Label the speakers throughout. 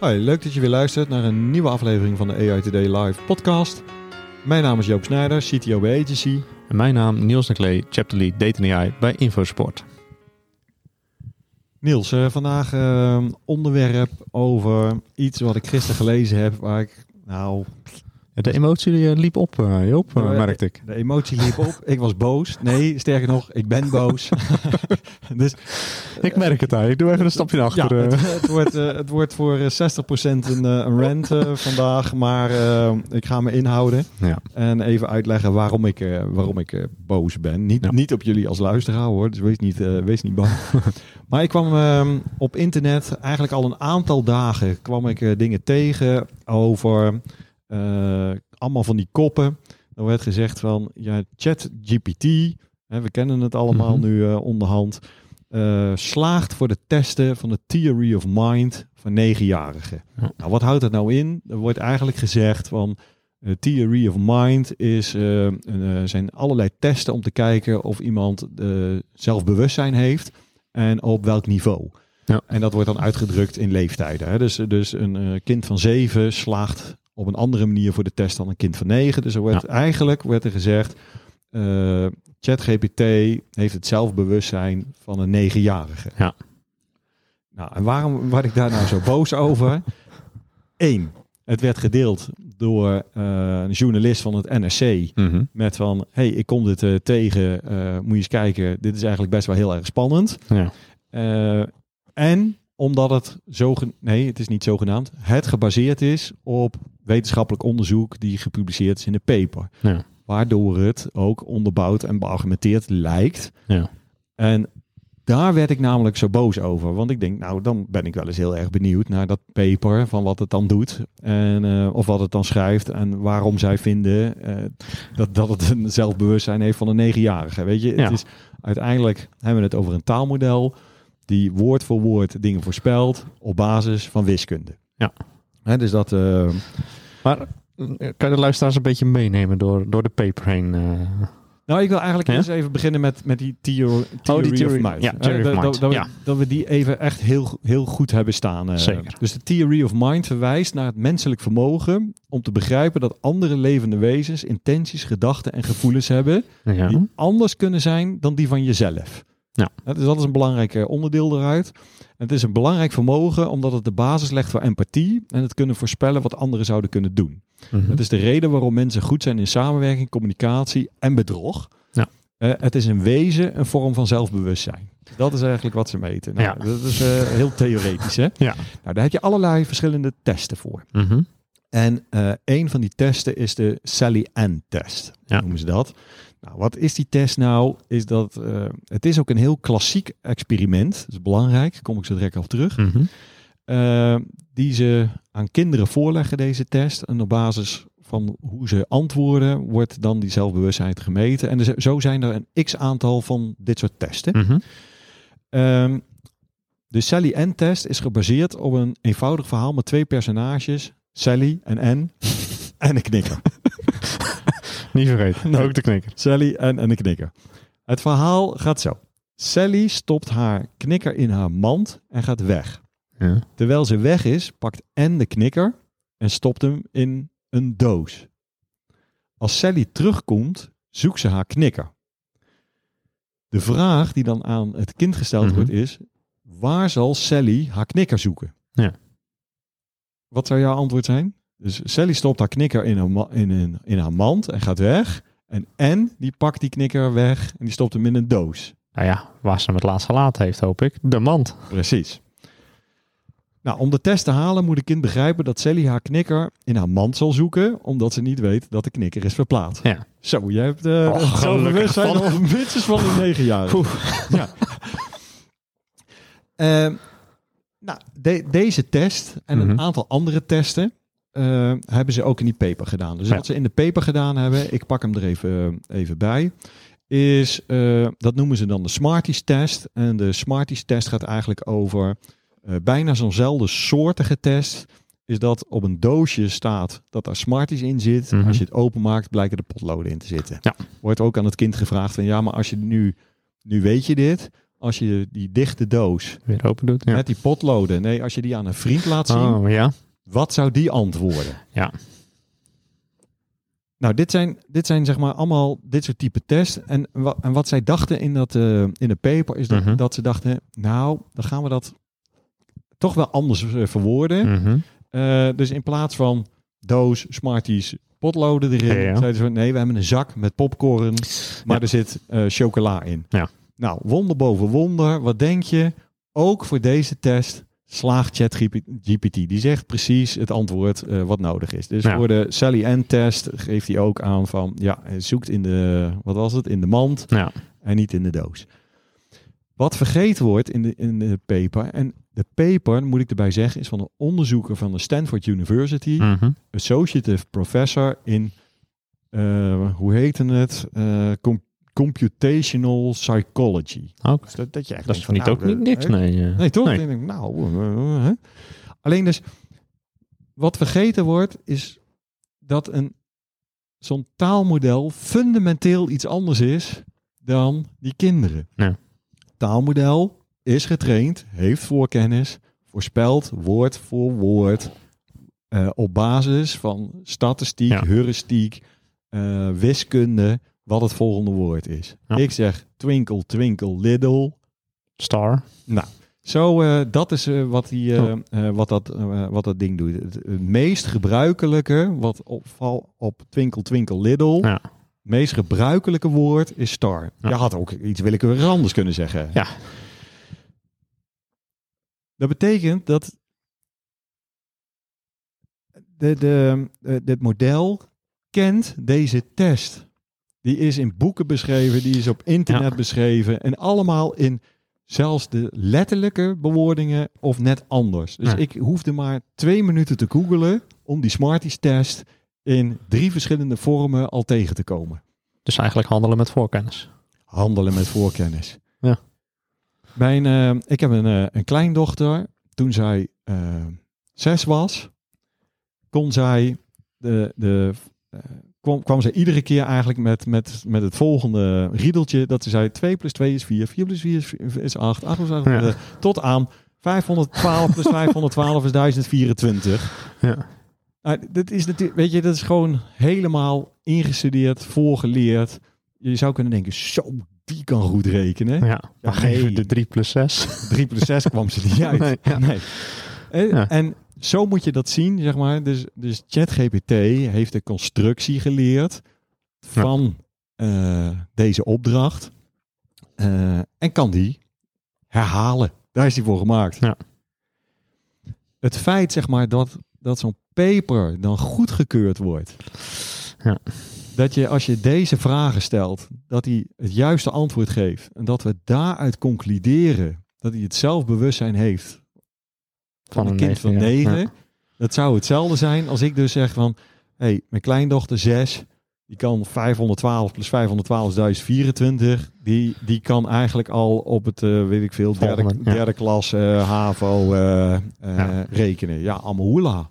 Speaker 1: Hoi, leuk dat je weer luistert naar een nieuwe aflevering van de AI Today Live podcast. Mijn naam is Joop Snijder, CTO bij Agency.
Speaker 2: En mijn naam Niels Naklee, Chapter Lead Data AI bij Infosport.
Speaker 1: Niels, uh, vandaag uh, onderwerp over iets wat ik gisteren gelezen heb, waar ik nou
Speaker 2: de emotie eh, liep op, uh, Joop, uh, merkte ik.
Speaker 1: De emotie liep op. Ik was boos. Nee, sterker nog, ik ben boos.
Speaker 2: dus, ik merk het daar. Ik doe even een stapje naar achter.
Speaker 1: Ja, het, het, wordt, het wordt voor 60% een, een rant vandaag, maar ik ga me inhouden.
Speaker 2: Ja.
Speaker 1: En even uitleggen waarom ik, waarom ik boos ben. Niet, niet op jullie als luisteraar hoor, dus wees niet, wees niet bang. maar ik kwam ehm, op internet eigenlijk al een aantal dagen kwam ik dingen tegen over... Uh, allemaal van die koppen. Er werd gezegd van, ja, ChatGPT, we kennen het allemaal mm -hmm. nu uh, onderhand, uh, slaagt voor de testen van de Theory of Mind van negenjarigen. Ja. Nou, wat houdt dat nou in? Er wordt eigenlijk gezegd van, Theory of Mind is, zijn allerlei testen om te kijken of iemand zelfbewustzijn heeft en op welk niveau.
Speaker 2: Ja.
Speaker 1: En dat wordt dan uitgedrukt in leeftijden. Hè? Dus, dus een kind van zeven slaagt op een andere manier voor de test dan een kind van negen. Dus er werd, ja. eigenlijk werd er gezegd, uh, ChatGPT heeft het zelfbewustzijn van een negenjarige.
Speaker 2: Ja.
Speaker 1: Nou, en waarom word ik daar nou zo boos over? Eén, het werd gedeeld door uh, een journalist van het NRC
Speaker 2: mm -hmm.
Speaker 1: met van, hey, ik kom dit uh, tegen, moet je eens kijken, dit is eigenlijk best wel heel erg spannend.
Speaker 2: Ja.
Speaker 1: en omdat het zo, nee, het is niet zogenaamd, het gebaseerd is op wetenschappelijk onderzoek die gepubliceerd is in een paper.
Speaker 2: Ja.
Speaker 1: Waardoor het ook onderbouwd en beargumenteerd lijkt.
Speaker 2: Ja.
Speaker 1: En daar werd ik namelijk zo boos over. Want ik denk, nou, dan ben ik wel eens heel erg benieuwd naar dat paper, van wat het dan doet. En, uh, of wat het dan schrijft en waarom zij vinden uh, dat, dat het een zelfbewustzijn heeft van een negenjarige. Weet je,
Speaker 2: Ja.
Speaker 1: het is, uiteindelijk hebben we het over een taalmodel die woord voor woord dingen voorspelt op basis van wiskunde.
Speaker 2: Ja.
Speaker 1: Hè, dus dat... Uh,
Speaker 2: Maar eh, kan je de luisteraars een beetje meenemen door, door de paper heen? eh?
Speaker 1: nou, ik wil eigenlijk
Speaker 2: Ja?
Speaker 1: eerst even beginnen met, met die theo theory,
Speaker 2: theory,
Speaker 1: of mind.
Speaker 2: ja, theory of
Speaker 1: dat,
Speaker 2: mind,
Speaker 1: dat, dat,
Speaker 2: ja.
Speaker 1: we, dat we die even echt heel, heel goed hebben staan. eh.
Speaker 2: Zeker.
Speaker 1: Dus de theory of mind verwijst naar het menselijk vermogen om te begrijpen dat andere levende wezens intenties, gedachten en gevoelens hebben
Speaker 2: ja.
Speaker 1: die anders kunnen zijn dan die van jezelf.
Speaker 2: Ja.
Speaker 1: Dus dat is een belangrijk eh, onderdeel eruit. En het is een belangrijk vermogen omdat het de basis legt voor empathie en het kunnen voorspellen wat anderen zouden kunnen doen.
Speaker 2: Mhm.
Speaker 1: Dat is de reden waarom mensen goed zijn in samenwerking, communicatie en bedrog.
Speaker 2: Ja.
Speaker 1: Eh, het is in wezen een vorm van zelfbewustzijn. Dat is eigenlijk wat ze meten. Nou,
Speaker 2: Ja.
Speaker 1: Dat is eh, heel theoretisch. Hè?
Speaker 2: Ja.
Speaker 1: Nou, daar heb je allerlei verschillende testen voor.
Speaker 2: Mhm.
Speaker 1: En eh, een van die testen is de Sally-Ann-test.
Speaker 2: Ja.
Speaker 1: Noemen ze dat. Nou, wat is die test nou? Is dat, eh, het is ook een heel klassiek experiment. Dat is belangrijk. Daar kom ik zo direct op terug.
Speaker 2: Mhm.
Speaker 1: Eh, die ze aan kinderen voorleggen, deze test. En op basis van hoe ze antwoorden, wordt dan die zelfbewustzijn gemeten. En zo zijn er een x-aantal van dit soort testen.
Speaker 2: Mhm.
Speaker 1: Ehm, de Sally-N-test is gebaseerd op een eenvoudig verhaal met twee personages. Sally en N. en een knikker.
Speaker 2: Niet vergeten.
Speaker 1: Nee.
Speaker 2: Ook de knikker.
Speaker 1: Sally en, en een knikker. Het verhaal gaat zo. Sally stopt haar knikker in haar mand en gaat weg.
Speaker 2: Ja.
Speaker 1: Terwijl ze weg is, pakt N de knikker en stopt hem in een doos. Als Sally terugkomt, zoekt ze haar knikker. De vraag die dan aan het kind gesteld
Speaker 2: Mhm.
Speaker 1: wordt is: waar zal Sally haar knikker zoeken?
Speaker 2: Ja.
Speaker 1: Wat zou jouw antwoord zijn? Dus Sally stopt haar knikker in haar, in, een, in haar mand en gaat weg. En N die pakt die knikker weg en die stopt hem in een doos.
Speaker 2: Nou ja, waar ze hem het laatst gelaten heeft, hoop ik. De mand.
Speaker 1: Precies. Nou, om de test te halen moet een kind begrijpen dat Sally haar knikker in haar mand zal zoeken, omdat ze niet weet dat de knikker is verplaatst.
Speaker 2: Ja.
Speaker 1: Zo, jij hebt uh,
Speaker 2: Oh,
Speaker 1: zelfbewustzijn
Speaker 2: gelukkig.
Speaker 1: of minstens van een negen jaar. Ja. Ehm, nou, de- deze test en
Speaker 2: Mhm.
Speaker 1: een aantal andere testen eh, hebben ze ook in die paper gedaan. Dus
Speaker 2: Ja.
Speaker 1: wat ze in de paper gedaan hebben, ik pak hem er even, even bij, is, eh, dat noemen ze dan de Smarties test. En de Smarties test gaat eigenlijk over eh, bijna zo'nzelfde soortige test. Is dat op een doosje staat dat daar Smarties in zit.
Speaker 2: Mhm.
Speaker 1: Als je het openmaakt, blijken er potloden in te zitten.
Speaker 2: Ja.
Speaker 1: Wordt ook aan het kind gevraagd van ja, maar als je nu, nu weet je dit. Als je die dichte doos
Speaker 2: Weer open doet. Ja.
Speaker 1: met die potloden, nee, als je die aan een vriend laat zien,
Speaker 2: Oh, ja.
Speaker 1: Wat zou die antwoorden?
Speaker 2: Ja.
Speaker 1: Nou, dit zijn, dit zijn zeg maar allemaal dit soort type tests. En, wa en wat zij dachten in, dat, eh, in de paper is dat,
Speaker 2: Mhm.
Speaker 1: dat ze dachten, nou, dan gaan we dat toch wel anders eh, verwoorden.
Speaker 2: Mhm.
Speaker 1: Eh, dus in plaats van doos, smarties, potloden erin,
Speaker 2: ja.
Speaker 1: zeiden ze van, nee, we hebben een zak met popcorn, maar
Speaker 2: Ja.
Speaker 1: er zit chocola in.
Speaker 2: Ja.
Speaker 1: Nou, wonder boven wonder. Wat denk je? Ook voor deze test slaagt ChatGPT. Die zegt precies het antwoord eh, wat nodig is. Dus
Speaker 2: Ja.
Speaker 1: voor de Sally Ann test geeft hij ook aan van, ja, hij zoekt in de, wat was het, in de mand
Speaker 2: Ja.
Speaker 1: en niet in de doos. Wat vergeten wordt in de, in de paper, en de paper, moet ik erbij zeggen, is van een onderzoeker van de Stanford University,
Speaker 2: Mhm.
Speaker 1: associative professor in, eh, hoe heette het, com- computational psychology.
Speaker 2: Oké.
Speaker 1: Dus dat, dat je echt
Speaker 2: Dat is
Speaker 1: denkt
Speaker 2: niet
Speaker 1: van,
Speaker 2: ook
Speaker 1: nou,
Speaker 2: niet niks,
Speaker 1: eh,
Speaker 2: nee. eh.
Speaker 1: Nee, toch?
Speaker 2: Nee.
Speaker 1: Dan denk ik, nou, eh, eh, alleen dus, wat vergeten wordt, is dat een zo'n taalmodel fundamenteel iets anders is dan die kinderen.
Speaker 2: Ja.
Speaker 1: Taalmodel is getraind, heeft voorkennis, voorspelt woord voor woord eh, op basis van statistiek,
Speaker 2: Ja.
Speaker 1: heuristiek, eh, wiskunde, wat het volgende woord is.
Speaker 2: Ja.
Speaker 1: Ik zeg twinkle, twinkle, little.
Speaker 2: Star.
Speaker 1: Zo, eh, dat is eh, wat, die, eh, eh, wat, dat, wat dat ding doet. Het, het meest gebruikelijke, wat opval op Twinkle Twinkle Little,
Speaker 2: Ja.
Speaker 1: het meest gebruikelijke woord is star.
Speaker 2: Ja.
Speaker 1: Je had ook iets willekeurigs anders kunnen zeggen.
Speaker 2: Ja.
Speaker 1: Dat betekent dat de, de, de, dit model kent deze test. Die is in boeken beschreven, die is op internet
Speaker 2: Ja.
Speaker 1: beschreven. En allemaal in zelfs de letterlijke bewoordingen of net anders. Dus
Speaker 2: Ja.
Speaker 1: ik hoefde maar twee minuten te googelen om die Smarties test in drie verschillende vormen al tegen te komen.
Speaker 2: Dus eigenlijk handelen met voorkennis.
Speaker 1: Handelen met voorkennis.
Speaker 2: Ja.
Speaker 1: Mijn, eh, ik heb een, eh, een kleindochter. Toen zij eh, zes was, kon zij de, de, kwam, kwam zij iedere keer eigenlijk met, met, met het volgende riedeltje. Dat ze zei 2 plus 2 is 4, 4 plus 4 is, is 8, 8 plus 8
Speaker 2: Ja.
Speaker 1: eh, tot aan 512 plus 512 is 1024.
Speaker 2: Ja.
Speaker 1: Nou, dit is natuurlijk, weet je, dat is gewoon helemaal ingestudeerd, voorgeleerd. Je zou kunnen denken, zo, die kan goed rekenen.
Speaker 2: Ja. Maar
Speaker 1: nee.
Speaker 2: geef de 3 plus 6.
Speaker 1: 3 plus 6 kwam ze niet uit.
Speaker 2: Nee, ja.
Speaker 1: Nee. En,
Speaker 2: Ja.
Speaker 1: en zo moet je dat zien, zeg maar. Dus, dus ChatGPT heeft de constructie geleerd van eh, deze opdracht. Eh, en kan die herhalen. Daar is die voor gemaakt.
Speaker 2: Ja.
Speaker 1: Het feit, zeg maar, dat, dat zo'n paper dan goedgekeurd wordt.
Speaker 2: Ja.
Speaker 1: Dat je, als je deze vragen stelt, dat hij het juiste antwoord geeft. En dat we daaruit concluderen dat hij het zelfbewustzijn heeft van, een kind van
Speaker 2: negen, ja. Ja.
Speaker 1: Dat zou hetzelfde zijn als ik dus zeg van... hé, hey, mijn kleindochter 6, die kan 512 plus 512 is 1024. Die, die kan eigenlijk al op het, eh, weet ik veel, derde,
Speaker 2: ja.
Speaker 1: derde klas eh, HAVO eh,
Speaker 2: Ja.
Speaker 1: rekenen. Ja, allemaal hoela.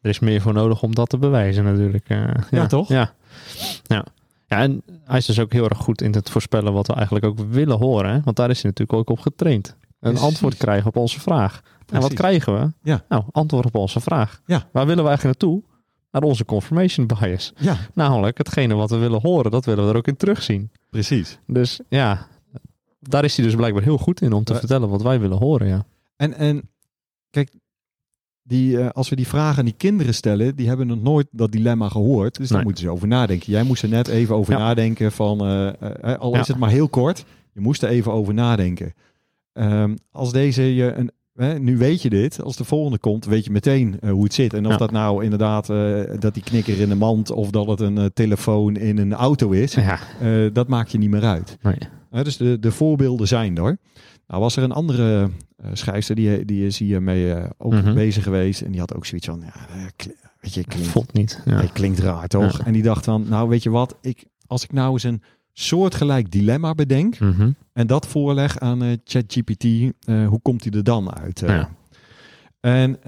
Speaker 2: Er is meer voor nodig om dat te bewijzen natuurlijk. ja,
Speaker 1: toch?
Speaker 2: Ja. ja. Ja, en hij is dus ook heel erg goed in het voorspellen wat we eigenlijk ook willen horen. Hè? Want daar is hij natuurlijk ook op getraind. Een
Speaker 1: Precies.
Speaker 2: antwoord krijgen op onze vraag. En wat
Speaker 1: Precies.
Speaker 2: krijgen we?
Speaker 1: Ja.
Speaker 2: Nou, antwoord op onze vraag.
Speaker 1: Ja.
Speaker 2: Waar willen we eigenlijk naartoe? Naar onze confirmation bias.
Speaker 1: Ja,
Speaker 2: Namelijk, hetgene wat we willen horen, dat willen we er ook in terugzien.
Speaker 1: precies.
Speaker 2: Dus ja, daar is hij dus blijkbaar heel goed in om te
Speaker 1: Eh,
Speaker 2: vertellen wat wij willen horen. Ja.
Speaker 1: En, en kijk, die, eh, als we die vragen aan die kinderen stellen, die hebben nog nooit dat dilemma gehoord. Dus daar moeten ze over nadenken. Jij moest er net even over
Speaker 2: Ja.
Speaker 1: nadenken van, eh, al is het maar heel kort, je moest er even over nadenken. Ehm, als deze je een, hè, nu weet je dit, als de volgende komt, weet je meteen eh, hoe het zit. En of
Speaker 2: Ja.
Speaker 1: dat nou inderdaad, eh, dat die knikker in de mand of dat het een eh, telefoon in een auto is,
Speaker 2: Ja,
Speaker 1: dat maakt je niet meer uit.
Speaker 2: nee.
Speaker 1: Dus de, de voorbeelden zijn er. Nou was er een andere schrijfster, die, die is hiermee ook
Speaker 2: Mhm.
Speaker 1: bezig geweest. En die had ook zoiets van, ja, weet je, klinkt,
Speaker 2: niet. Ja.
Speaker 1: hij klinkt raar toch? En die dacht van, nou weet je wat, ik, als ik nou eens een soortgelijk dilemma bedenk
Speaker 2: Mhm.
Speaker 1: en dat voorleg aan eh, ChatGPT, eh, hoe komt hij er dan uit? eh?
Speaker 2: Ja.
Speaker 1: En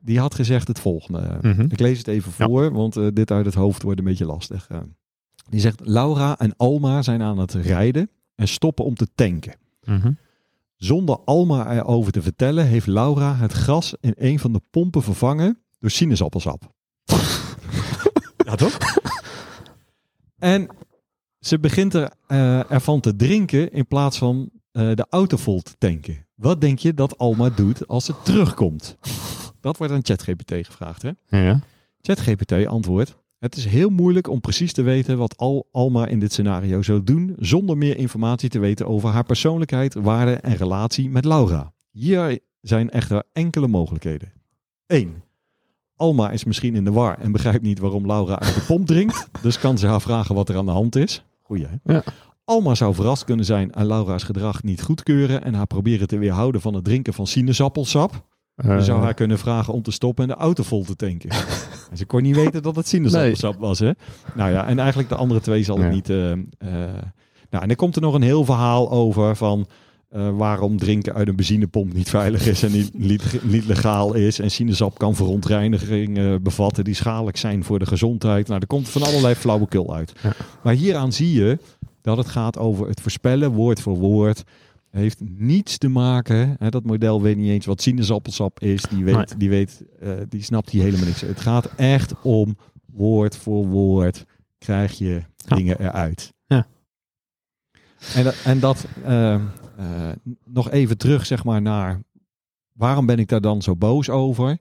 Speaker 1: die had gezegd het volgende.
Speaker 2: Mhm.
Speaker 1: Ik lees het even
Speaker 2: Ja.
Speaker 1: voor, want dit uit het hoofd wordt een beetje lastig. Die zegt, Laura en Alma zijn aan het rijden en stoppen om te tanken.
Speaker 2: Mhm.
Speaker 1: Zonder Alma erover te vertellen, heeft Laura het gras in een van de pompen vervangen door sinaasappelsap. ja, toch? En ze begint er, eh, ervan te drinken in plaats van eh, de auto vol te tanken. Wat denk je dat Alma doet als ze terugkomt? Dat wordt aan ChatGPT gevraagd, hè?
Speaker 2: Ja.
Speaker 1: ChatGPT antwoordt: Het is heel moeilijk om precies te weten wat Al Alma in dit scenario zou doen, zonder meer informatie te weten over haar persoonlijkheid, waarde en relatie met Laura. Hier zijn echter enkele mogelijkheden. 1. Alma is misschien in de war en begrijpt niet waarom Laura uit de pomp drinkt, dus kan ze haar vragen wat er aan de hand is. Goeie, hè?
Speaker 2: Ja.
Speaker 1: Alma zou verrast kunnen zijn en Laura's gedrag niet goedkeuren en haar proberen te weerhouden van het drinken van sinaasappelsap. Je zou
Speaker 2: Eh,
Speaker 1: haar kunnen vragen om te stoppen en de auto vol te tanken. En ze kon niet weten dat het sinaasappelsap was, hè? Nou ja, en eigenlijk de andere twee zal
Speaker 2: Ja.
Speaker 1: niet... eh, nou, en er komt er nog een heel verhaal over van... eh, waarom drinken uit een benzinepomp niet veilig is en niet, niet, niet legaal is. En sinaasapp kan verontreiniging eh, bevatten die schadelijk zijn voor de gezondheid. Nou, er komt van allerlei flauwekul uit.
Speaker 2: Ja.
Speaker 1: Maar hieraan zie je dat het gaat over het voorspellen, woord voor woord. Heeft niets te maken. Hè, dat model weet niet eens wat sinaasappelsap is. Die, weet,
Speaker 2: Nee.
Speaker 1: die, weet, eh, die snapt hier helemaal niks. Het gaat echt om woord voor woord. Krijg je
Speaker 2: Ja.
Speaker 1: dingen eruit. En, dat- en dat eh, nog even terug, zeg maar, naar waarom ben ik daar dan zo boos over?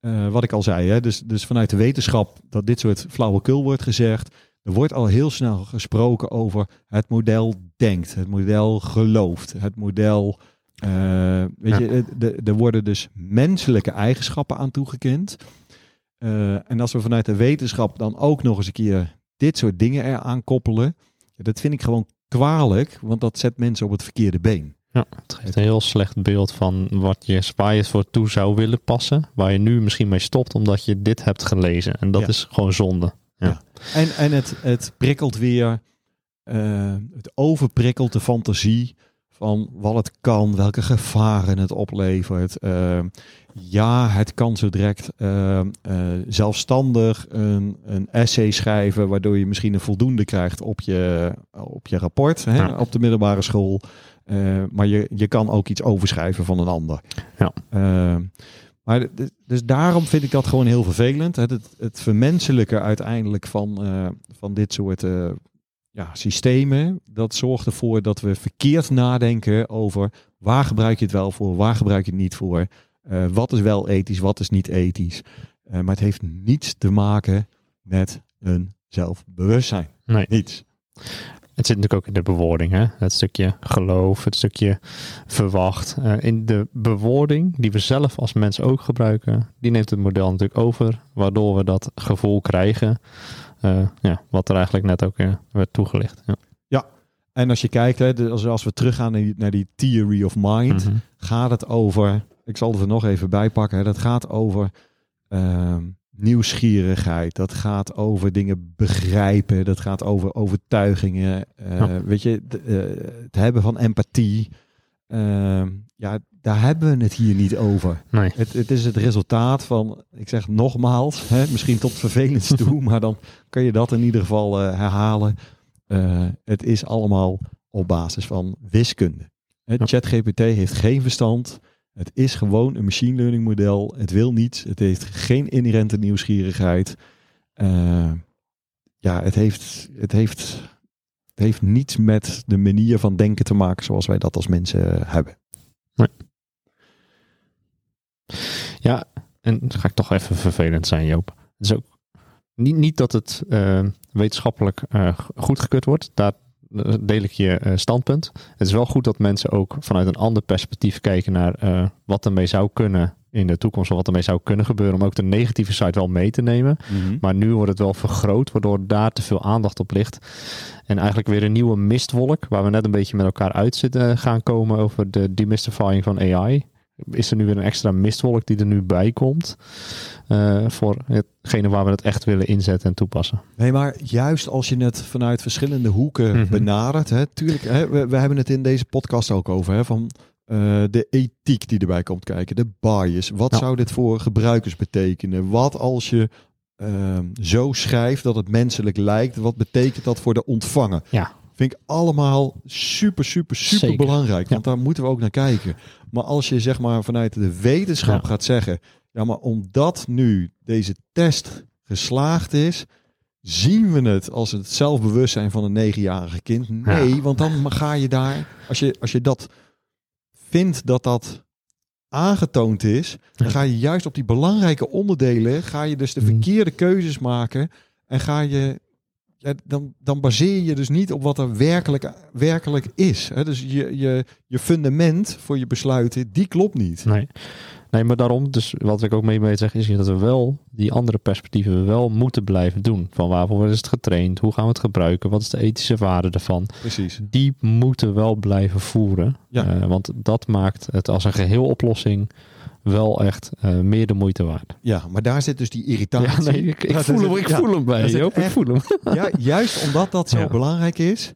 Speaker 1: Eh, wat ik al zei, hè? Dus, dus vanuit de wetenschap dat dit soort flauwekul wordt gezegd. Er wordt al heel snel gesproken over het model denkt, het model gelooft, het model. eh, weet
Speaker 2: Ja.
Speaker 1: je, er worden dus menselijke eigenschappen aan toegekend. En als we vanuit de wetenschap dan ook nog eens een keer dit soort dingen eraan koppelen, dat vind ik gewoon kwalijk, want dat zet mensen op het verkeerde been.
Speaker 2: Ja, het geeft een heel slecht beeld van wat je, waar je voor toe zou willen passen. Waar je nu misschien mee stopt omdat je dit hebt gelezen. En dat
Speaker 1: Ja.
Speaker 2: is gewoon zonde.
Speaker 1: En, en het, het prikkelt weer, eh, het overprikkelt de fantasie van wat het kan, welke gevaren het oplevert. Eh, ja, het kan zo direct eh, eh, zelfstandig een, een essay schrijven, waardoor je misschien een voldoende krijgt op je, op je rapport hè,
Speaker 2: Ja.
Speaker 1: op de middelbare school. Eh, maar je, je kan ook iets overschrijven van een ander.
Speaker 2: Ja.
Speaker 1: Maar dus daarom vind ik dat gewoon heel vervelend. Het, het, het vermenselijken uiteindelijk van, eh, van dit soort eh, ja, systemen. Dat zorgt ervoor dat we verkeerd nadenken over waar gebruik je het wel voor, waar gebruik je het niet voor. Eh, wat is wel ethisch, wat is niet ethisch. Eh, maar het heeft niets te maken met een zelfbewustzijn.
Speaker 2: Nee.
Speaker 1: Niets.
Speaker 2: Het zit natuurlijk ook in de bewoording. Hè? Het stukje geloof, het stukje verwacht. Eh, in de bewoording die we zelf als mens ook gebruiken, die neemt het model natuurlijk over. Waardoor we dat gevoel krijgen. Eh, ja, wat er eigenlijk net ook eh, werd toegelicht. Ja.
Speaker 1: En als je kijkt, hè, de- als, als we teruggaan naar die, naar die theory of mind,
Speaker 2: Mhm.
Speaker 1: gaat het over, ik zal het er nog even bij pakken, hè, dat gaat over ehm, nieuwsgierigheid, dat gaat over dingen begrijpen, dat gaat over overtuigingen, eh,
Speaker 2: Ja.
Speaker 1: weet je, de- het hebben van empathie. Ehm, ja, daar hebben we het hier niet over.
Speaker 2: Nee.
Speaker 1: Het, het is het resultaat van, ik zeg nogmaals, hè, misschien tot vervelend toe, maar dan kan je dat in ieder geval eh, herhalen. Eh, het is allemaal op basis van wiskunde.
Speaker 2: Ja.
Speaker 1: ChatGPT heeft geen verstand. Het is gewoon een machine learning model. Het wil niets. Het heeft geen inherente nieuwsgierigheid. Eh, ja, het heeft, het, heeft, het heeft niets met de manier van denken te maken zoals wij dat als mensen eh, hebben.
Speaker 2: Ja, en dan ga ik toch even vervelend zijn, Joop. Het is ook niet, niet dat het eh, wetenschappelijk eh, goedgekeurd wordt. Daar deel ik je standpunt. Het is wel goed dat mensen ook vanuit een ander perspectief kijken naar wat ermee zou kunnen in de toekomst, of wat ermee zou kunnen gebeuren, om ook de negatieve side wel mee te nemen. Maar nu wordt het wel vergroot, waardoor daar te veel aandacht op ligt. En eigenlijk weer een nieuwe mistwolk, waar we net een beetje met elkaar uit zitten gaan komen over de demystifying van AI. is er nu weer een extra mistwolk die er nu bij komt. eh, voor hetgene waar we het echt willen inzetten en toepassen.
Speaker 1: Nee, maar juist als je het vanuit verschillende hoeken
Speaker 2: Mhm.
Speaker 1: benadert. Hè, tuurlijk, hè, we, we hebben het in deze podcast ook over. Hè, van eh, de ethiek die erbij komt kijken. De bias. Wat zou dit voor gebruikers betekenen? Wat als je ehm, zo schrijft dat het menselijk lijkt. Wat betekent dat voor de ontvanger?
Speaker 2: Ja.
Speaker 1: Vind ik allemaal super, super, super
Speaker 2: Zeker.
Speaker 1: belangrijk.
Speaker 2: Ja.
Speaker 1: Want daar moeten we ook naar kijken. Maar als je zeg maar vanuit de wetenschap
Speaker 2: Ja.
Speaker 1: gaat zeggen. Ja, maar omdat nu deze test geslaagd is, zien we het als het zelfbewustzijn van een negenjarige kind. Nee, want dan ga je daar, als je, als je dat vindt dat dat aangetoond is, dan ga je juist op die belangrijke onderdelen, ga je dus de
Speaker 2: Mhm.
Speaker 1: verkeerde keuzes maken en ga je, ja, dan, dan baseer je dus niet op wat er werkelijk, werkelijk is. Hè? Dus je, je, je fundament voor je besluiten, die klopt niet.
Speaker 2: Nee. Nee, maar daarom, dus wat ik ook mee mee zeg, is dat we wel die andere perspectieven wel moeten blijven doen. Van waarvoor is het getraind? Hoe gaan we het gebruiken? Wat is de ethische waarde ervan?
Speaker 1: Precies.
Speaker 2: Die moeten wel blijven voeren.
Speaker 1: Ja.
Speaker 2: Eh, want dat maakt het als een geheel oplossing wel echt eh, meer de moeite waard.
Speaker 1: Ja, maar daar zit dus die irritatie.
Speaker 2: Ja, nee, ik, ik voel hem, ik voel hem bij je. Ik voel hem.
Speaker 1: Ja, juist omdat dat zo belangrijk is.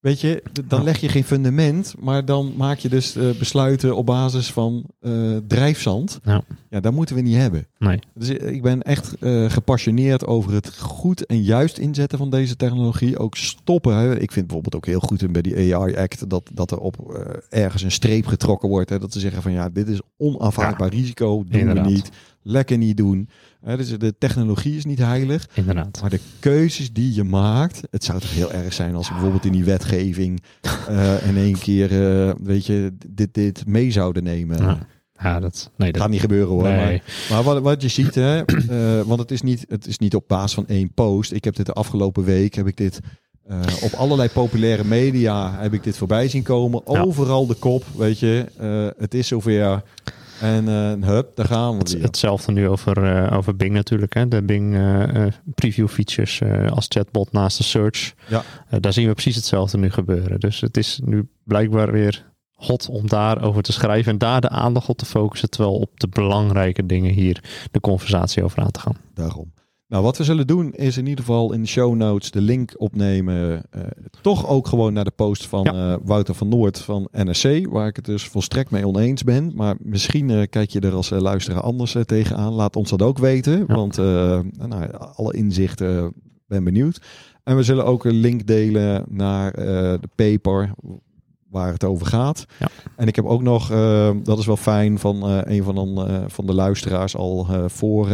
Speaker 1: Weet je, dan leg je geen fundament, maar dan maak je dus eh, besluiten op basis van eh, drijfzand.
Speaker 2: Ja.
Speaker 1: ja, dat moeten we niet hebben.
Speaker 2: Nee.
Speaker 1: Dus ik ben echt eh, gepassioneerd over het goed en juist inzetten van deze technologie. Ook stoppen. Hè. Ik vind bijvoorbeeld ook heel goed in bij die AI Act dat, dat er op eh, ergens een streep getrokken wordt. Hè, dat ze zeggen van ja, dit is onaanvaardbaar risico, doen
Speaker 2: Inderdaad.
Speaker 1: we niet. Lekker niet doen. Hè, dus de technologie is niet heilig.
Speaker 2: Inderdaad.
Speaker 1: Maar de keuzes die je maakt, het zou toch heel erg zijn als we bijvoorbeeld in die wetgeving eh, in één keer, eh, weet je, dit, dit mee zouden nemen.
Speaker 2: Ja. Ja, dat, nee, dat,
Speaker 1: Gaat niet gebeuren hoor. Maar,
Speaker 2: nee.
Speaker 1: maar wat, wat je ziet, hè, eh, want het is, niet, het is niet op basis van één post. Ik heb dit de afgelopen week, heb ik dit eh, op allerlei populaire media, heb ik dit voorbij zien komen.
Speaker 2: Ja.
Speaker 1: Overal de kop, weet je, eh, het is zover. En eh hup, daar gaan we
Speaker 2: Het-
Speaker 1: weer.
Speaker 2: hetzelfde nu over, eh, over Bing natuurlijk. Hè? De Bing eh, preview features als chatbot naast de search.
Speaker 1: Ja.
Speaker 2: Daar zien we precies hetzelfde nu gebeuren. Dus het is nu blijkbaar weer hot om daarover te schrijven en daar de aandacht op te focussen. Terwijl op de belangrijke dingen hier de conversatie over aan te gaan.
Speaker 1: Daarom. Nou, wat we zullen doen is in ieder geval in de show notes de link opnemen. eh, toch ook gewoon naar de post van
Speaker 2: Ja.
Speaker 1: eh, Wouter van Noord van NRC, waar ik het dus volstrekt mee oneens ben. Maar misschien eh, kijk je er als luisteraar anders tegenaan. Laat ons dat ook weten,
Speaker 2: Ja.
Speaker 1: want nou, alle inzichten ben benieuwd. En we zullen ook een link delen naar de paper waar het over gaat.
Speaker 2: Ja.
Speaker 1: En ik heb ook nog, dat is wel fijn, van een van, eh, van de luisteraars al voor...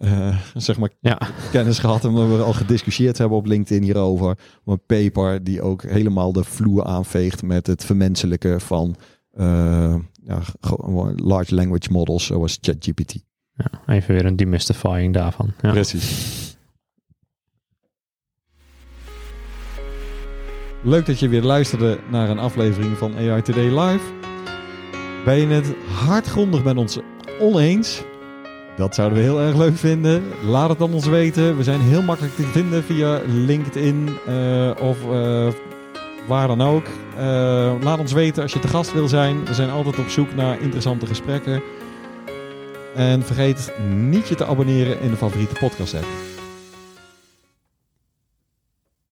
Speaker 1: eh, zeg maar
Speaker 2: Ja,
Speaker 1: kennis gehad en we al gediscussieerd hebben op LinkedIn hierover. Een paper die ook helemaal de vloer aanveegt met het vermenselijken van eh, ja, large language models zoals ChatGPT.
Speaker 2: ja, even weer een demystifying daarvan. Ja.
Speaker 1: Precies. Leuk dat je weer luisterde naar een aflevering van AI Today Live. Ben je het hardgrondig met ons oneens? Dat zouden we heel erg leuk vinden. Laat het dan ons weten. We zijn heel makkelijk te vinden via LinkedIn eh, of eh, waar dan ook. Eh, laat ons weten als je te gast wil zijn. We zijn altijd op zoek naar interessante gesprekken. En vergeet niet je te abonneren in de favoriete podcast app.